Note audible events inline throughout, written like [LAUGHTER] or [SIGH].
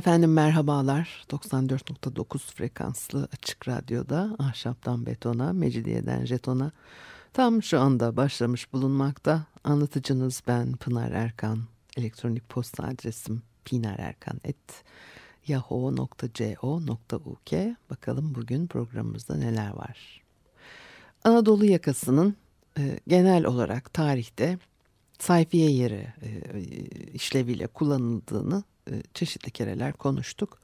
Efendim merhabalar. 94.9 frekanslı açık radyoda Ahşaptan Betona, Mecidiyeden Jeton'a tam şu anda başlamış bulunmakta. Anlatıcınız ben Pınar Erkan. Elektronik posta adresim pinarerkan.yahoo.co.uk Bakalım bugün programımızda neler var. Anadolu yakasının e, genel olarak tarihte sayfiye yeri e, işleviyle kullanıldığını çeşitli kereler konuştuk.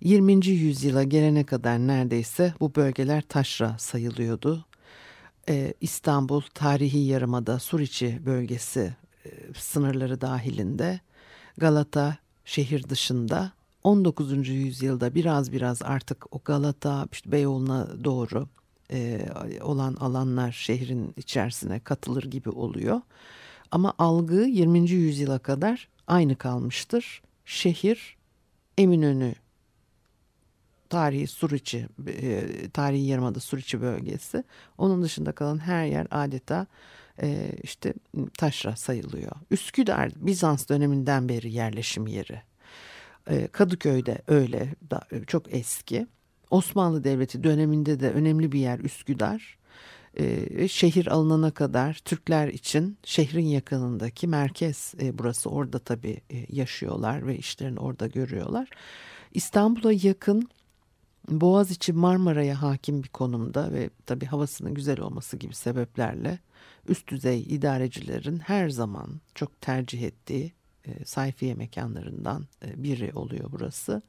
20. yüzyıla gelene kadar neredeyse bu bölgeler taşra sayılıyordu. Ee, İstanbul tarihi yarımada Suriçi bölgesi e, sınırları dahilinde Galata şehir dışında 19. yüzyılda biraz biraz artık o Galata işte Beyoğlu'na doğru e, olan alanlar şehrin içerisine katılır gibi oluyor. Ama algı 20. yüzyıla kadar aynı kalmıştır şehir Eminönü tarihi Suriçi, e, tarihi yarımada Suriçi bölgesi. Onun dışında kalan her yer adeta e, işte taşra sayılıyor. Üsküdar Bizans döneminden beri yerleşim yeri. E, Kadıköy'de öyle da, çok eski. Osmanlı Devleti döneminde de önemli bir yer Üsküdar e, şehir alınana kadar Türkler için şehrin yakınındaki merkez e, burası. Orada tabii e, yaşıyorlar ve işlerini orada görüyorlar. İstanbul'a yakın Boğaziçi Marmara'ya hakim bir konumda ve tabii havasının güzel olması gibi sebeplerle üst düzey idarecilerin her zaman çok tercih ettiği e, sayfiye mekanlarından e, biri oluyor burası.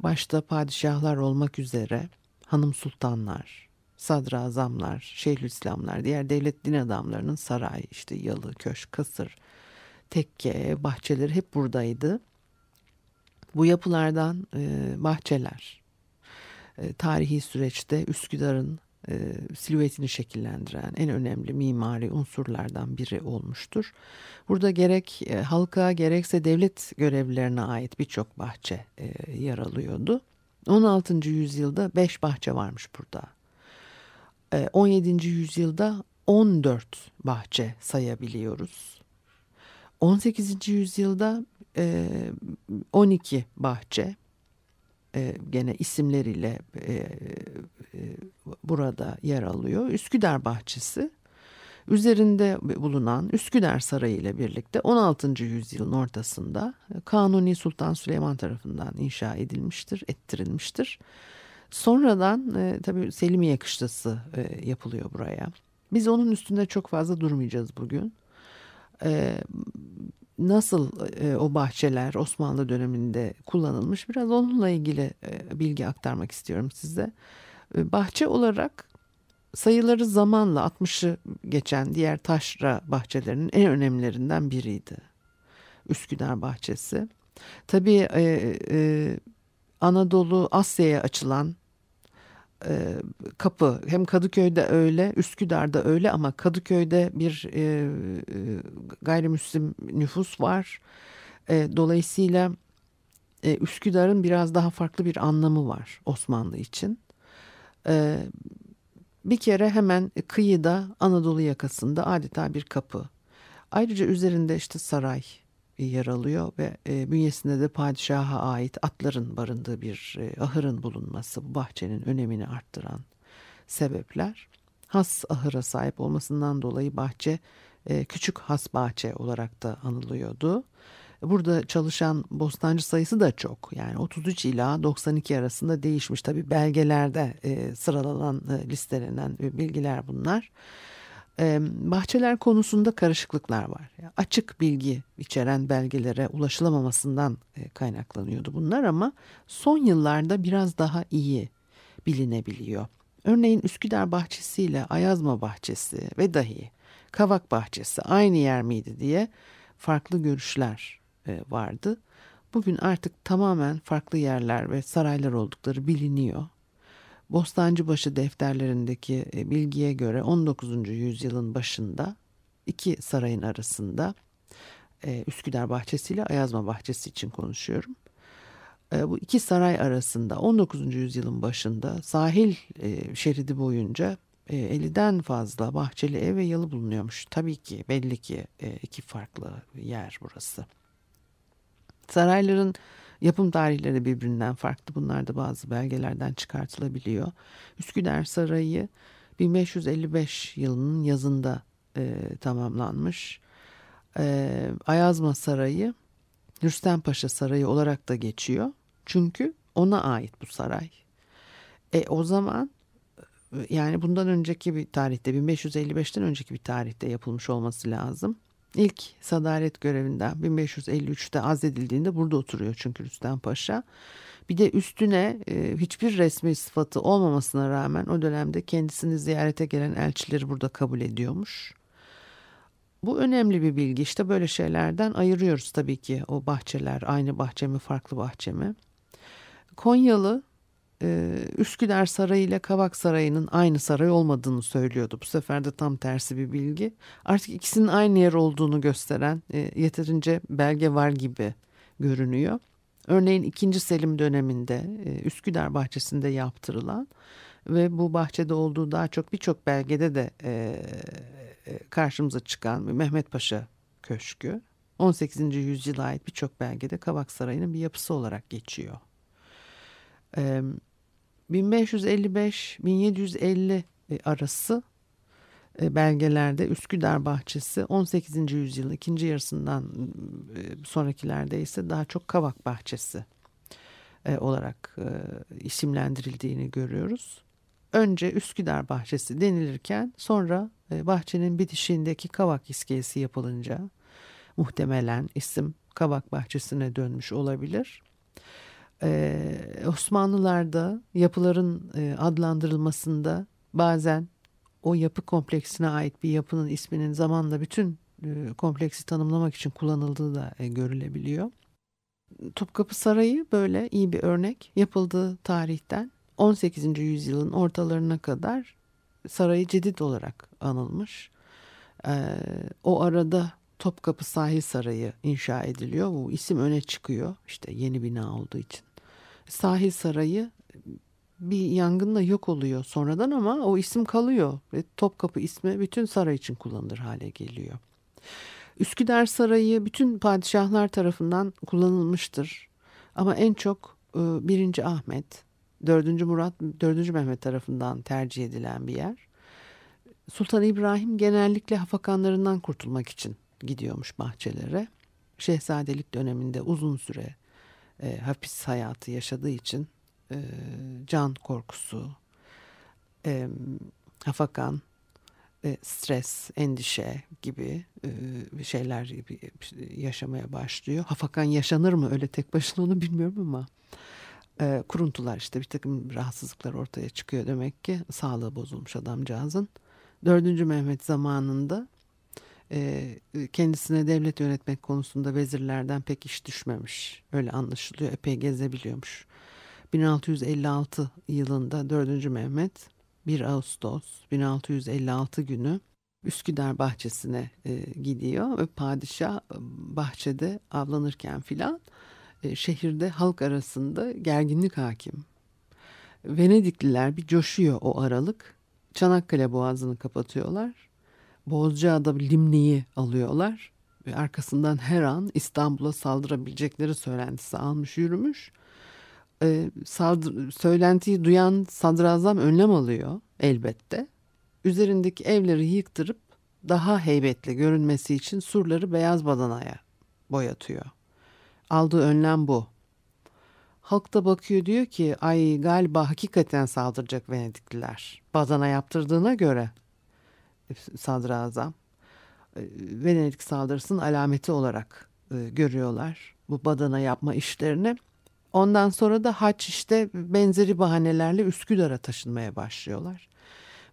Başta padişahlar olmak üzere hanım sultanlar, sadrazamlar, şeyhülislamlar, diğer devlet din adamlarının saray, işte yalı, köşk, kasır, tekke, bahçeleri hep buradaydı. Bu yapılardan e, bahçeler e, tarihi süreçte Üsküdar'ın e, silüetini şekillendiren en önemli mimari unsurlardan biri olmuştur. Burada gerek e, halka gerekse devlet görevlilerine ait birçok bahçe e, yer alıyordu. 16. yüzyılda 5 bahçe varmış burada. 17. Ee, yüzyılda 14 bahçe sayabiliyoruz. 18. yüzyılda 12 e, bahçe e, gene isimleriyle e, burada yer alıyor. Üsküdar Bahçesi üzerinde bulunan Üsküdar Sarayı ile birlikte 16. yüzyılın ortasında Kanuni Sultan Süleyman tarafından inşa edilmiştir, ettirilmiştir. Sonradan e, tabii Selimiye kışlası e, yapılıyor buraya. Biz onun üstünde çok fazla durmayacağız bugün. E, nasıl e, o bahçeler Osmanlı döneminde kullanılmış biraz onunla ilgili e, bilgi aktarmak istiyorum size. E, bahçe olarak sayıları zamanla 60'ı geçen diğer taşra bahçelerinin en önemlilerinden biriydi. Üsküdar bahçesi. Tabii e, e, Anadolu Asya'ya açılan e, kapı hem Kadıköy'de öyle Üsküdar'da öyle ama Kadıköy'de bir e, e, gayrimüslim nüfus var. E, dolayısıyla e, Üsküdar'ın biraz daha farklı bir anlamı var Osmanlı için. E, bir kere hemen kıyıda Anadolu yakasında adeta bir kapı. Ayrıca üzerinde işte saray, yer alıyor ve e, bünyesinde de padişaha ait atların barındığı bir e, ahırın bulunması bu bahçenin önemini arttıran sebepler. Has ahıra sahip olmasından dolayı bahçe e, küçük has bahçe olarak da anılıyordu. Burada çalışan bostancı sayısı da çok. Yani 33 ila 92 arasında değişmiş. Tabi belgelerde e, sıralanan e, listelenen bilgiler bunlar bahçeler konusunda karışıklıklar var. açık bilgi içeren belgelere ulaşılamamasından e, kaynaklanıyordu bunlar ama son yıllarda biraz daha iyi bilinebiliyor. Örneğin Üsküdar Bahçesi ile Ayazma Bahçesi ve dahi Kavak Bahçesi aynı yer miydi diye farklı görüşler e, vardı. Bugün artık tamamen farklı yerler ve saraylar oldukları biliniyor. Bostancıbaşı defterlerindeki e, bilgiye göre 19. yüzyılın başında iki sarayın arasında e, Üsküdar Bahçesi ile Ayazma Bahçesi için konuşuyorum. E, bu iki saray arasında 19. yüzyılın başında sahil şeridi boyunca e, 50'den fazla bahçeli ev ve yalı bulunuyormuş. Tabii ki belli ki iki farklı yer burası. Sarayların yapım tarihleri birbirinden farklı. Bunlar da bazı belgelerden çıkartılabiliyor. Üsküdar Sarayı 1555 yılının yazında e, tamamlanmış. E, Ayazma Sarayı Rüstem Paşa Sarayı olarak da geçiyor. Çünkü ona ait bu saray. E o zaman yani bundan önceki bir tarihte 1555'ten önceki bir tarihte yapılmış olması lazım. İlk sadaret görevinden 1553'te azledildiğinde burada oturuyor çünkü Rüstem Paşa. Bir de üstüne e, hiçbir resmi sıfatı olmamasına rağmen o dönemde kendisini ziyarete gelen elçileri burada kabul ediyormuş. Bu önemli bir bilgi. İşte böyle şeylerden ayırıyoruz tabii ki o bahçeler aynı bahçe mi farklı bahçe mi. Konyalı e, Üsküdar Sarayı ile Kavak Sarayı'nın aynı saray olmadığını söylüyordu. Bu sefer de tam tersi bir bilgi. Artık ikisinin aynı yer olduğunu gösteren e, yeterince belge var gibi görünüyor. Örneğin 2. Selim döneminde e, Üsküdar bahçesinde yaptırılan ve bu bahçede olduğu daha çok birçok belgede de karşımıza çıkan Mehmet Paşa Köşkü 18. yüzyıla ait birçok belgede Kavak Sarayı'nın bir yapısı olarak geçiyor. 1555-1750 e, arası e, belgelerde Üsküdar Bahçesi 18. yüzyılın ikinci yarısından e, sonrakilerde ise daha çok Kavak Bahçesi olarak isimlendirildiğini görüyoruz. Önce Üsküdar Bahçesi denilirken sonra bahçenin bitişiğindeki Kavak iskelesi yapılınca muhtemelen isim Kavak Bahçesi'ne dönmüş olabilir. Ee, Osmanlılarda yapıların e, adlandırılmasında bazen o yapı kompleksine ait bir yapının isminin zamanla bütün e, kompleksi tanımlamak için kullanıldığı da e, görülebiliyor. Topkapı Sarayı böyle iyi bir örnek. Yapıldığı tarihten 18. yüzyılın ortalarına kadar sarayı cedid olarak anılmış. Ee, o arada Topkapı Sahil Sarayı inşa ediliyor. Bu isim öne çıkıyor. İşte yeni bina olduğu için sahil sarayı bir yangınla yok oluyor sonradan ama o isim kalıyor ve Topkapı ismi bütün saray için kullanılır hale geliyor. Üsküdar Sarayı bütün padişahlar tarafından kullanılmıştır. Ama en çok 1. E, Ahmet, 4. Murat, 4. Mehmet tarafından tercih edilen bir yer. Sultan İbrahim genellikle hafakanlarından kurtulmak için gidiyormuş bahçelere. Şehzadelik döneminde uzun süre e, hapis hayatı yaşadığı için e, can korkusu, e, hafakan, e, stres, endişe gibi e, şeyler yaşamaya başlıyor. Hafakan yaşanır mı öyle tek başına onu bilmiyorum ama e, kuruntular işte bir takım rahatsızlıklar ortaya çıkıyor demek ki sağlığı bozulmuş adamcağızın. Dördüncü Mehmet zamanında kendisine devlet yönetmek konusunda vezirlerden pek iş düşmemiş. Öyle anlaşılıyor. Epey gezebiliyormuş. 1656 yılında 4. Mehmet 1 Ağustos 1656 günü Üsküdar bahçesine e, gidiyor ve padişah e, bahçede avlanırken filan e, şehirde halk arasında gerginlik hakim. Venedikliler bir coşuyor o aralık. Çanakkale boğazını kapatıyorlar Bozcaada Limni'yi alıyorlar ve arkasından her an İstanbul'a saldırabilecekleri söylentisi almış yürümüş. Ee, saldır, söylentiyi duyan sadrazam önlem alıyor elbette. Üzerindeki evleri yıktırıp daha heybetli görünmesi için surları beyaz badanaya boyatıyor. Aldığı önlem bu. Halk da bakıyor diyor ki ay galiba hakikaten saldıracak Venedikliler. Badana yaptırdığına göre sadrazam e, Venedik saldırısının alameti olarak e, görüyorlar bu badana yapma işlerini. Ondan sonra da haç işte benzeri bahanelerle Üsküdar'a taşınmaya başlıyorlar.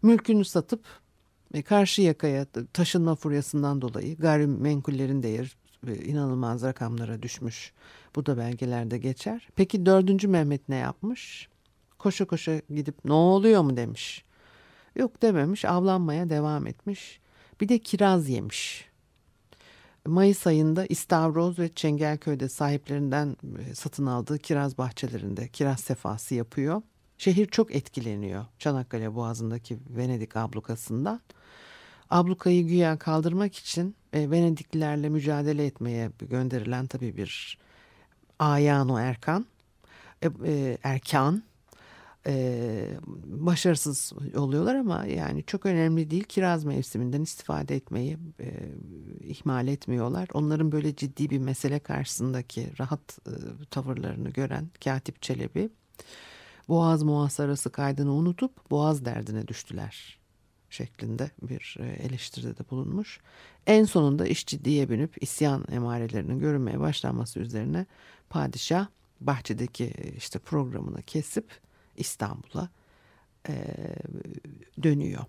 Mülkünü satıp e, karşı yakaya taşınma furyasından dolayı gayrimenkullerin değeri inanılmaz rakamlara düşmüş. Bu da belgelerde geçer. Peki dördüncü Mehmet ne yapmış? Koşa koşa gidip ne oluyor mu demiş. Yok dememiş avlanmaya devam etmiş. Bir de kiraz yemiş. Mayıs ayında İstavroz ve Çengelköy'de sahiplerinden e, satın aldığı kiraz bahçelerinde kiraz sefası yapıyor. Şehir çok etkileniyor Çanakkale Boğazı'ndaki Venedik ablukasından. Ablukayı güya kaldırmak için e, Venediklilerle mücadele etmeye gönderilen tabii bir Ayano Erkan, e, e, Erkan e, başarısız oluyorlar ama yani çok önemli değil. Kiraz mevsiminden istifade etmeyi e, ihmal etmiyorlar. Onların böyle ciddi bir mesele karşısındaki rahat e, tavırlarını gören Katip Çelebi Boğaz muhasarası kaydını unutup Boğaz derdine düştüler şeklinde bir e, eleştiride de bulunmuş. En sonunda iş ciddiye binip isyan emarelerinin görünmeye başlanması üzerine padişah bahçedeki e, işte programını kesip İstanbul'a e, dönüyor.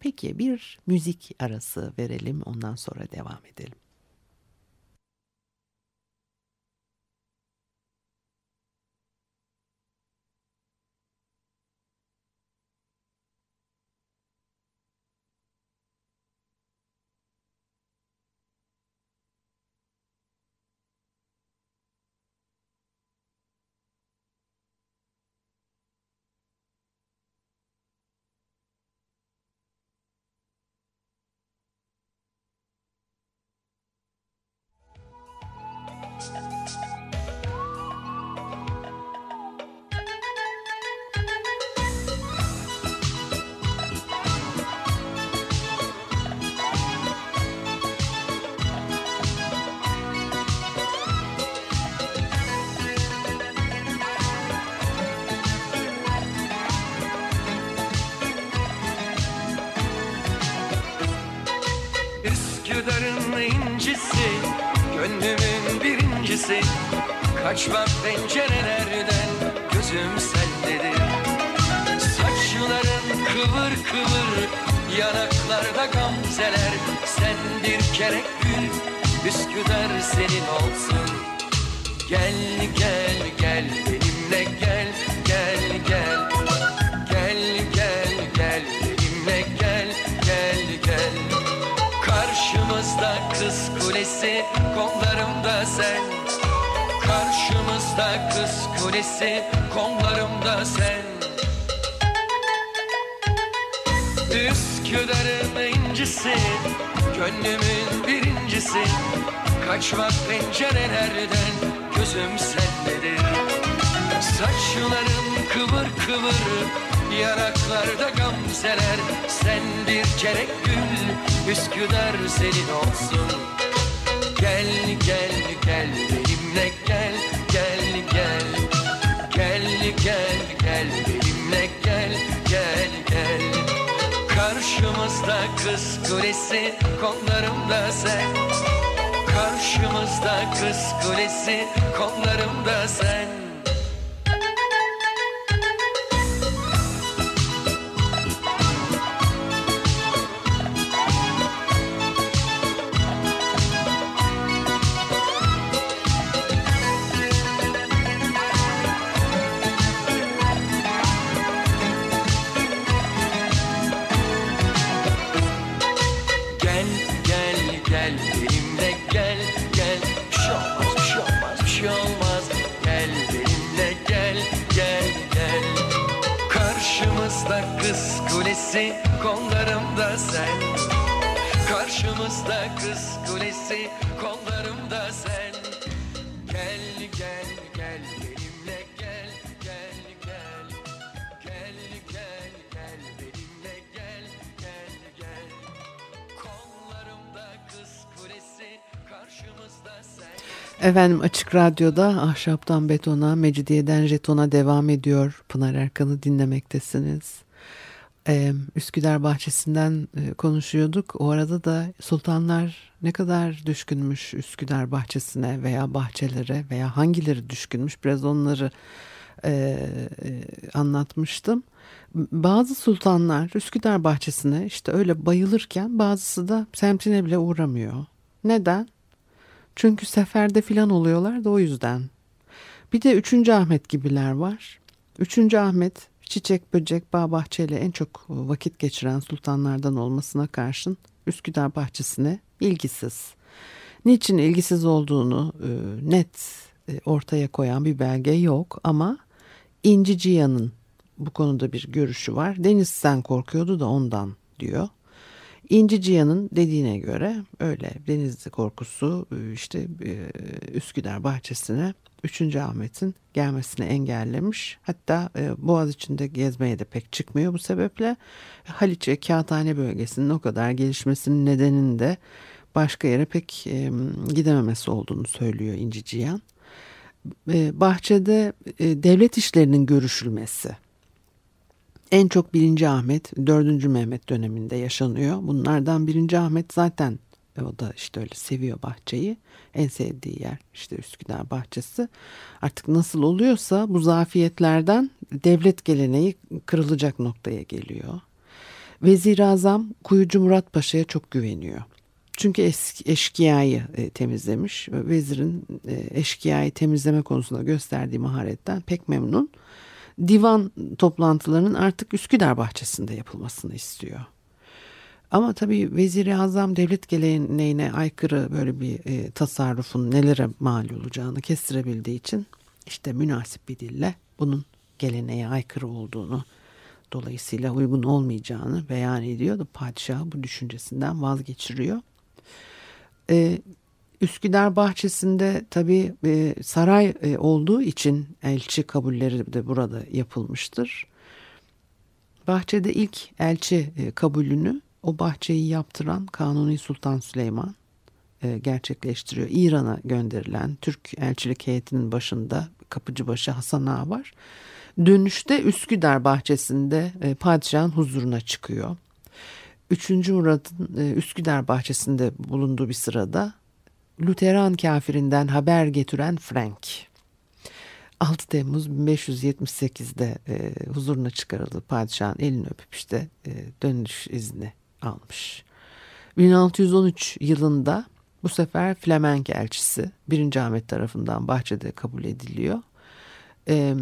Peki bir müzik arası verelim ondan sonra devam edelim. Kaçma pencerelerden Gözüm sendedir Saçların kıvır kıvır Yanaklarda gamzeler. Sen bir kere gül Üsküdar senin olsun. Gel gel gel benimle gel gel gel. Gel gel gel benimle gel gel gel. Karşımızda kız kulesi kollarımda sen Karşımızda kız kulesi kollarımda sen. Üsküdar'ın incisi Gönlümün birincisi. Kaçmak pencerelerden Gözüm sendedir Saçların kıvır kıvır Yanaklarda gamzeler. Sen bir kere gül Üsküdar senin olsun. Gel gel gel benimle gel Gel gel. Gel gel gel. Benimle gel Gel gel. Karşımızda kız kulesi Kollarımda sen. Karşımızda kız kulesi Kollarımda sen Efendim Açık Radyo'da Ahşaptan Betona, Mecidiyeden Jeton'a devam ediyor. Pınar Erkan'ı dinlemektesiniz. Ee, Üsküdar Bahçesi'nden e, konuşuyorduk. O arada da sultanlar ne kadar düşkünmüş Üsküdar Bahçesi'ne veya bahçelere veya hangileri düşkünmüş biraz onları e, e, anlatmıştım. Bazı sultanlar Üsküdar Bahçesi'ne işte öyle bayılırken bazısı da semtine bile uğramıyor. Neden? Çünkü seferde filan oluyorlar da o yüzden. Bir de 3. Ahmet gibiler var. Üçüncü Ahmet çiçek, böcek, bağ bahçeyle en çok vakit geçiren sultanlardan olmasına karşın Üsküdar bahçesine ilgisiz. Niçin ilgisiz olduğunu e, net e, ortaya koyan bir belge yok ama İnci Cihan'ın bu konuda bir görüşü var. Deniz sen korkuyordu da ondan diyor. İnci Cihan'ın dediğine göre öyle Denizli korkusu e, işte e, Üsküdar bahçesine 3. Ahmet'in gelmesini engellemiş. Hatta e, Boğaz içinde gezmeye de pek çıkmıyor bu sebeple. Haliç ve Kağıthane bölgesinin o kadar gelişmesinin nedeninin de başka yere pek gidememesi olduğunu söylüyor İnci Cihan. Bahçede devlet işlerinin görüşülmesi en çok 1. Ahmet, 4. Mehmet döneminde yaşanıyor. Bunlardan 1. Ahmet zaten e, o da işte öyle seviyor bahçeyi. En sevdiği yer işte Üsküdar bahçesi. Artık nasıl oluyorsa bu zafiyetlerden devlet geleneği kırılacak noktaya geliyor. Vezir Azam Kuyucu Murat Paşa'ya çok güveniyor. Çünkü eski, eşkıyayı e, temizlemiş. Vezirin e, eşkıyayı temizleme konusunda gösterdiği maharetten pek memnun divan toplantılarının artık Üsküdar bahçesinde yapılmasını istiyor. Ama tabii Vezir-i Azam devlet geleneğine aykırı böyle bir e, tasarrufun nelere mal olacağını kestirebildiği için işte münasip bir dille bunun geleneğe aykırı olduğunu dolayısıyla uygun olmayacağını beyan ediyor da padişah bu düşüncesinden vazgeçiriyor. E, Üsküdar bahçesinde tabii e, saray e, olduğu için elçi kabulleri de burada yapılmıştır. Bahçede ilk elçi e, kabulünü o bahçeyi yaptıran Kanuni Sultan Süleyman gerçekleştiriyor. İran'a gönderilen Türk elçilik heyetinin başında kapıcıbaşı Hasan Ağa var. Dönüşte Üsküdar bahçesinde padişahın huzuruna çıkıyor. Üçüncü Murat'ın Üsküdar bahçesinde bulunduğu bir sırada Luteran kafirinden haber getiren Frank. 6 Temmuz 1578'de e, huzuruna çıkarıldı. Padişahın elini öpüp işte e, dönüş izni almış. 1613 yılında bu sefer Flemenk elçisi 1. Ahmet tarafından bahçede kabul ediliyor. E,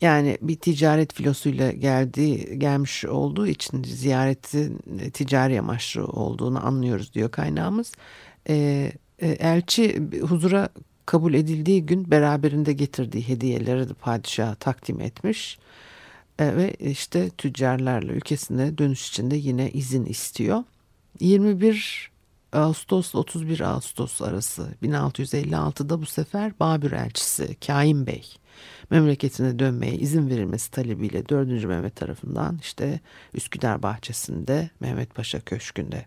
yani bir ticaret filosuyla geldiği gelmiş olduğu için ziyaretin ticari amaçlı olduğunu anlıyoruz diyor kaynağımız e, e, elçi huzura kabul edildiği gün beraberinde getirdiği hediyeleri de padişaha takdim etmiş. E, ve işte tüccarlarla ülkesine dönüş için de yine izin istiyor. 21 Ağustos 31 Ağustos arası 1656'da bu sefer Babür elçisi Kaim Bey memleketine dönmeye izin verilmesi talebiyle 4. Mehmet tarafından işte Üsküdar bahçesinde Mehmet Paşa Köşkü'nde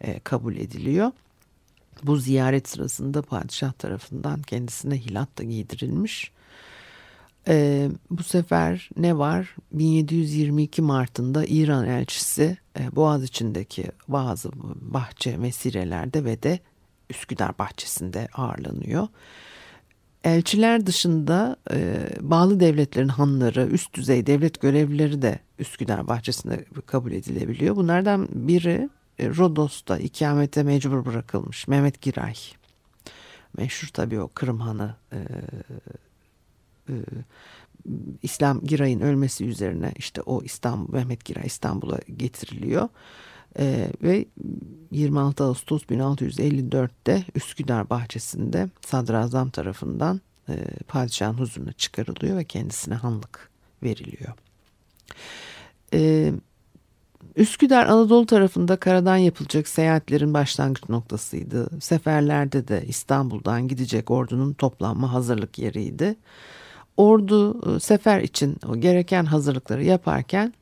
e, kabul ediliyor. Bu ziyaret sırasında padişah tarafından kendisine hilat da giydirilmiş. Ee, bu sefer ne var? 1722 Mart'ında İran elçisi e, Boğaz içindeki bazı bahçe mesirelerde ve de Üsküdar bahçesinde ağırlanıyor. Elçiler dışında e, bağlı devletlerin hanları, üst düzey devlet görevlileri de Üsküdar bahçesinde kabul edilebiliyor. Bunlardan biri e, Rodos'ta ikamete mecbur bırakılmış Mehmet Giray. Meşhur tabii o Kırım Hanı e, e, İslam Giray'ın ölmesi üzerine işte o İstanbul Mehmet Giray İstanbul'a getiriliyor. E, ve 26 Ağustos 1654'te Üsküdar bahçesinde sadrazam tarafından e, padişahın huzuruna çıkarılıyor ve kendisine hanlık veriliyor. E, Üsküdar Anadolu tarafında karadan yapılacak seyahatlerin başlangıç noktasıydı. Seferlerde de İstanbul'dan gidecek ordunun toplanma hazırlık yeriydi. Ordu e, sefer için o gereken hazırlıkları yaparken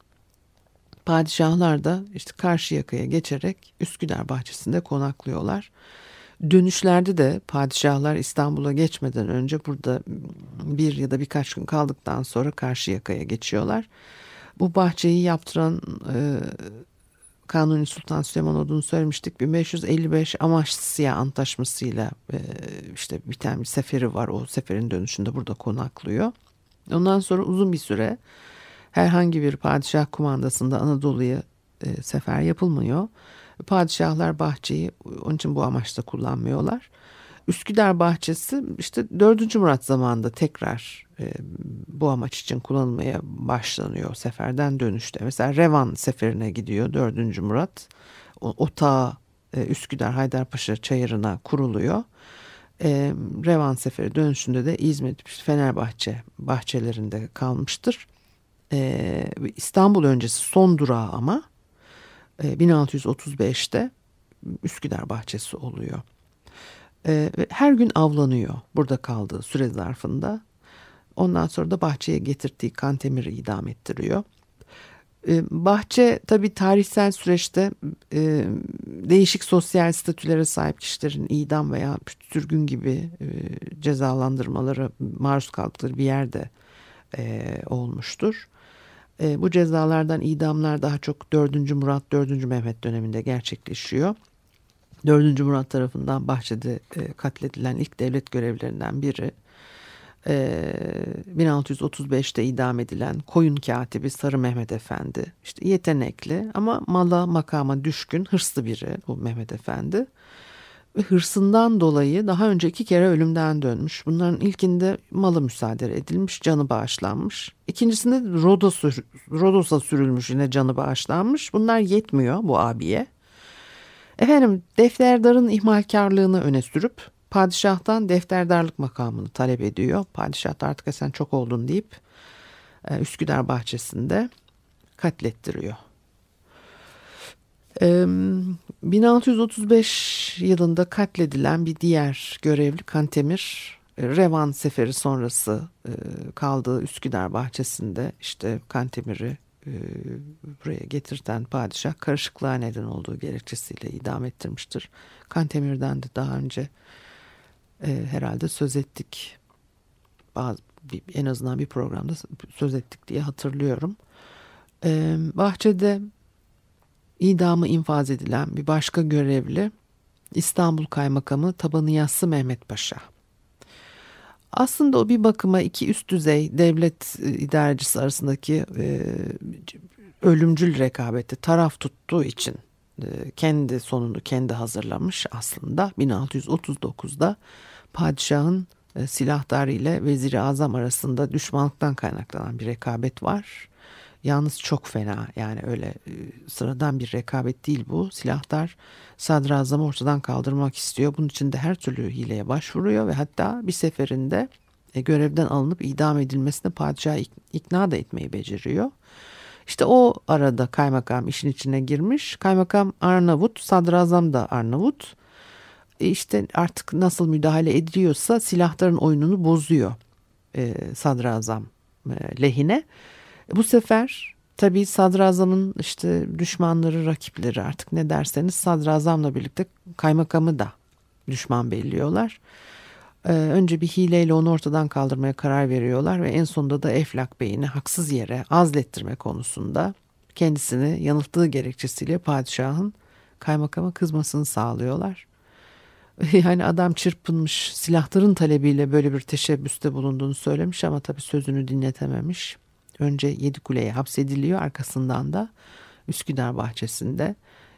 padişahlar da işte karşı yakaya geçerek Üsküdar bahçesinde konaklıyorlar. Dönüşlerde de padişahlar İstanbul'a geçmeden önce burada bir ya da birkaç gün kaldıktan sonra karşı yakaya geçiyorlar. Bu bahçeyi yaptıran e, Kanuni Sultan Süleyman olduğunu söylemiştik. 1555 Amasya'ya antlaşmasıyla e, işte bir tane bir seferi var. O seferin dönüşünde burada konaklıyor. Ondan sonra uzun bir süre herhangi bir padişah kumandasında Anadolu'ya e, sefer yapılmıyor. Padişahlar bahçeyi onun için bu amaçla kullanmıyorlar. Üsküdar bahçesi işte 4. Murat zamanında tekrar e, bu amaç için kullanılmaya başlanıyor seferden dönüşte. Mesela Revan seferine gidiyor 4. Murat. O, otağı e, Üsküdar Haydarpaşa çayırına kuruluyor. E, Revan seferi dönüşünde de İzmit Fenerbahçe bahçelerinde kalmıştır. E, İstanbul öncesi son durağı ama e, 1635'te Üsküdar bahçesi oluyor. E, her gün avlanıyor burada kaldığı süre zarfında. Ondan sonra da bahçeye getirdiği kantemiri idam ettiriyor. E, bahçe tabi tarihsel süreçte e, değişik sosyal statülere sahip kişilerin idam veya sürgün gibi e, cezalandırmaları maruz kaldıkları bir yerde e, olmuştur. E, bu cezalardan idamlar daha çok 4. Murat 4. Mehmet döneminde gerçekleşiyor. 4. Murat tarafından Bahçe'de e, katledilen ilk devlet görevlerinden biri e, 1635'te idam edilen koyun katibi Sarı Mehmet Efendi. İşte yetenekli ama mala makama düşkün hırslı biri bu Mehmet Efendi. Ve hırsından dolayı daha önce iki kere ölümden dönmüş. Bunların ilkinde malı müsaade edilmiş, canı bağışlanmış. İkincisinde Rodos, Rodos'a sürülmüş yine canı bağışlanmış. Bunlar yetmiyor bu abiye. Efendim defterdarın ihmalkarlığını öne sürüp padişahtan defterdarlık makamını talep ediyor. Padişah da artık sen çok oldun deyip e, Üsküdar bahçesinde katlettiriyor. 1635 yılında katledilen bir diğer görevli Kantemir e, Revan seferi sonrası e, kaldığı Üsküdar bahçesinde işte Kantemir'i e, buraya getirten padişah karışıklığa neden olduğu gerekçesiyle idam ettirmiştir. Kantemir'den de daha önce herhalde söz ettik. Bazı, en azından bir programda söz ettik diye hatırlıyorum. Bahçede idamı infaz edilen bir başka görevli İstanbul Kaymakamı Tabanı Yassı Mehmet Paşa. Aslında o bir bakıma iki üst düzey devlet e, idarecisi arasındaki e, ölümcül rekabette taraf tuttuğu için e, kendi sonunu kendi hazırlamış aslında 1639'da padişahın e, silahdarı ile veziri azam arasında düşmanlıktan kaynaklanan bir rekabet var. Yalnız çok fena yani öyle e, sıradan bir rekabet değil bu. Silahdar sadrazamı ortadan kaldırmak istiyor. Bunun için de her türlü hileye başvuruyor ve hatta bir seferinde e, görevden alınıp idam edilmesine padişahı ikna da etmeyi beceriyor. İşte o arada kaymakam işin içine girmiş. Kaymakam Arnavut, sadrazam da Arnavut. E işte artık nasıl müdahale ediliyorsa silahların oyununu bozuyor sadrazam lehine. Bu sefer tabii sadrazamın işte düşmanları, rakipleri artık ne derseniz sadrazamla birlikte kaymakamı da düşman belliyorlar. Ee, önce bir hileyle onu ortadan kaldırmaya karar veriyorlar ve en sonunda da Eflak Bey'ini haksız yere azlettirme konusunda kendisini yanılttığı gerekçesiyle padişahın kaymakama kızmasını sağlıyorlar. [LAUGHS] Yani adam çırpınmış silahların talebiyle böyle bir teşebbüste bulunduğunu söylemiş ama tabii sözünü dinletememiş. Önce Yedikule'ye hapsediliyor arkasından da Üsküdar bahçesinde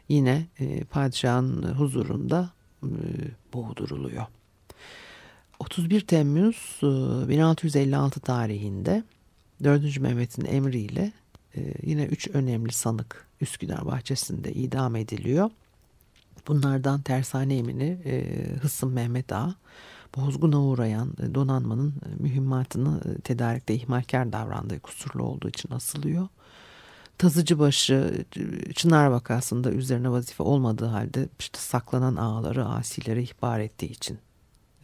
yine e, padişahın huzurunda e, boğduruluyor. 31 Temmuz e, 1656 tarihinde 4. Mehmet'in emriyle e, yine üç önemli sanık Üsküdar bahçesinde idam ediliyor. Bunlardan tersane emini e, Hısım Mehmet Ağa, bozguna uğrayan e, donanmanın e, mühimmatını e, tedarikte ihmalkar davrandığı kusurlu olduğu için asılıyor. Tazıcıbaşı Çınar vakasında üzerine vazife olmadığı halde işte saklanan ağaları asilere ihbar ettiği için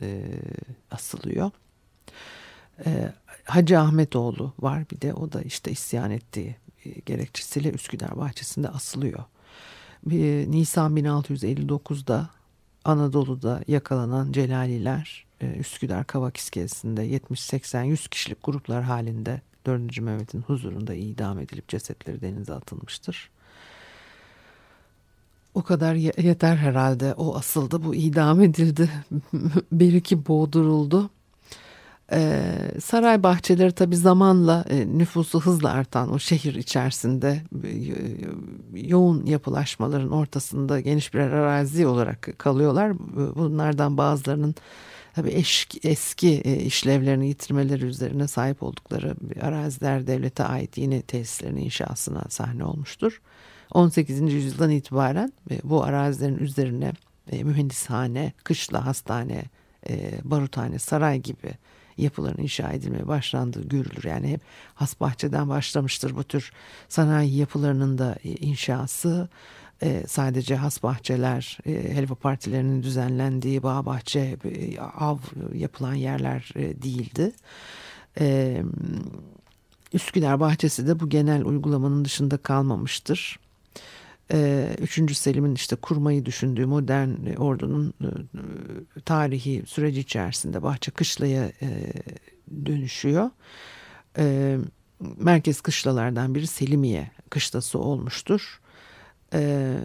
e, asılıyor. E, Hacı Ahmetoğlu var bir de o da işte isyan ettiği e, gerekçesiyle Üsküdar bahçesinde asılıyor. Bir, Nisan 1659'da Anadolu'da yakalanan Celaliler e, Üsküdar Kavak iskelesinde 70-80-100 kişilik gruplar halinde 4. Mehmet'in huzurunda idam edilip cesetleri denize atılmıştır. O kadar yeter herhalde. O asıldı, bu idam edildi. [LAUGHS] bir iki boğduruldu. Ee, saray bahçeleri tabi zamanla e, nüfusu hızla artan o şehir içerisinde e, yoğun yapılaşmaların ortasında geniş bir arazi olarak kalıyorlar. Bunlardan bazılarının tabii eski, eski işlevlerini yitirmeleri üzerine sahip oldukları araziler devlete ait yeni tesislerin inşasına sahne olmuştur. 18. yüzyıldan itibaren e, bu arazilerin üzerine mühendishane, kışla, hastane, baruthane, saray gibi yapıların inşa edilmeye başlandığı görülür. Yani hep Hasbahçe'den başlamıştır bu tür sanayi yapılarının da inşası e, sadece has bahçeler, e, helva partilerinin düzenlendiği bağ bahçe, e, av yapılan yerler e, değildi. E, Üsküdar bahçesi de bu genel uygulamanın dışında kalmamıştır. E, Üçüncü Selim'in işte kurmayı düşündüğü modern ordunun e, tarihi süreci içerisinde bahçe kışlaya e, dönüşüyor. E, merkez kışlalardan biri Selimiye kışlası olmuştur e,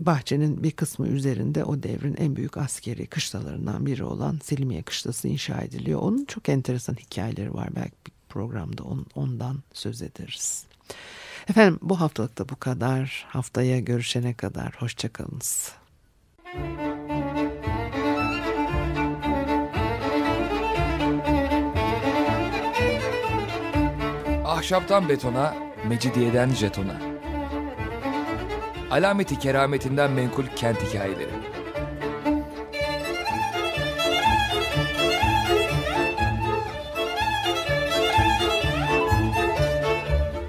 bahçenin bir kısmı üzerinde o devrin en büyük askeri kışlalarından biri olan Selimiye Kışlası inşa ediliyor. Onun çok enteresan hikayeleri var. Belki bir programda on, ondan söz ederiz. Efendim bu haftalık da bu kadar. Haftaya görüşene kadar hoşçakalınız. Ahşaptan betona, mecidiyeden jetona. Alameti kerametinden menkul kent hikayeleri.